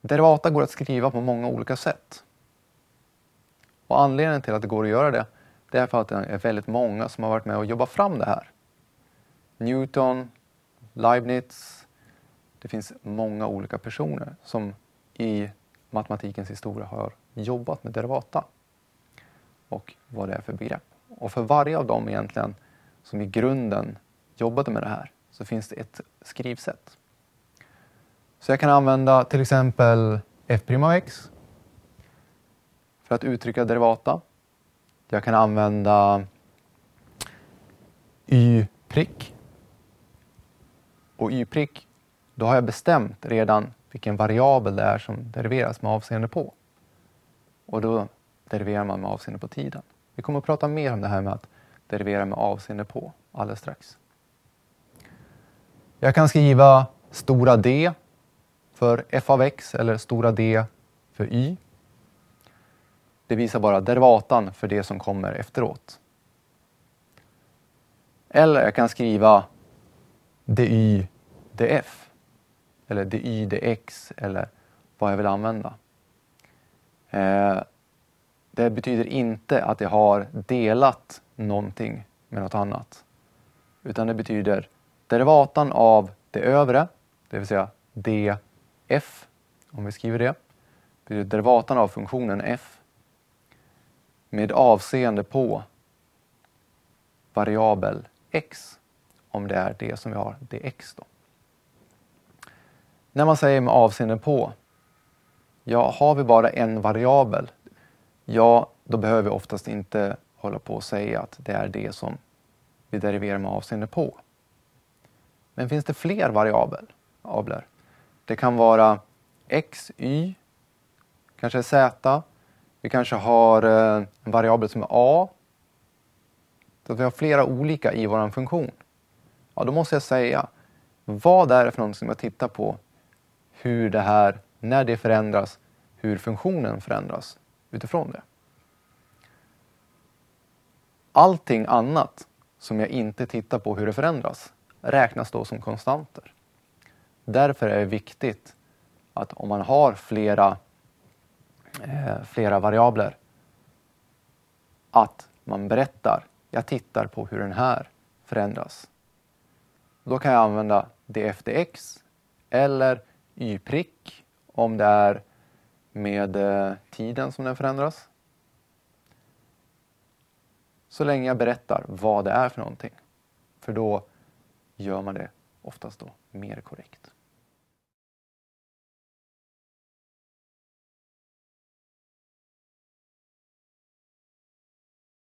Derivata går att skriva på många olika sätt. Och anledningen till att det går att göra det, det är för att det är väldigt många som har varit med och jobbat fram det här. Newton, Leibniz, det finns många olika personer som i matematikens historia har jobbat med derivata och vad det är för begrepp. Och för varje av dem egentligen som i grunden jobbade med det här så finns det ett skrivsätt. Så jag kan använda till exempel f' av x för att uttrycka derivata. Jag kan använda y prick. Och y prick, då har jag bestämt redan vilken variabel det är som deriveras med avseende på. Och då deriverar man med avseende på tiden. Vi kommer att prata mer om det här med att derivera med avseende på alldeles strax. Jag kan skriva stora D för f av x eller stora D för y. Det visar bara derivatan för det som kommer efteråt. Eller jag kan skriva dy df eller dy dx eller vad jag vill använda. Eh, det betyder inte att jag har delat någonting med något annat. Utan det betyder derivatan av det övre, det vill säga d F, om vi skriver det, blir derivatan av funktionen f med avseende på variabel x, om det är det som vi har, dx. Då. När man säger med avseende på, ja, har vi bara en variabel, ja, då behöver vi oftast inte hålla på och säga att det är det som vi deriverar med avseende på. Men finns det fler variabler? Det kan vara x, y, kanske z. Vi kanske har eh, en variabel som är a. Så att vi har flera olika i vår funktion. Ja, då måste jag säga vad är det för någonting som jag tittar på? Hur det här, när det förändras, hur funktionen förändras utifrån det. Allting annat som jag inte tittar på hur det förändras räknas då som konstanter. Därför är det viktigt att om man har flera, eh, flera variabler att man berättar, jag tittar på hur den här förändras. Då kan jag använda dfdx eller y-prick om det är med eh, tiden som den förändras så länge jag berättar vad det är för någonting. För då gör man det oftast då mer korrekt.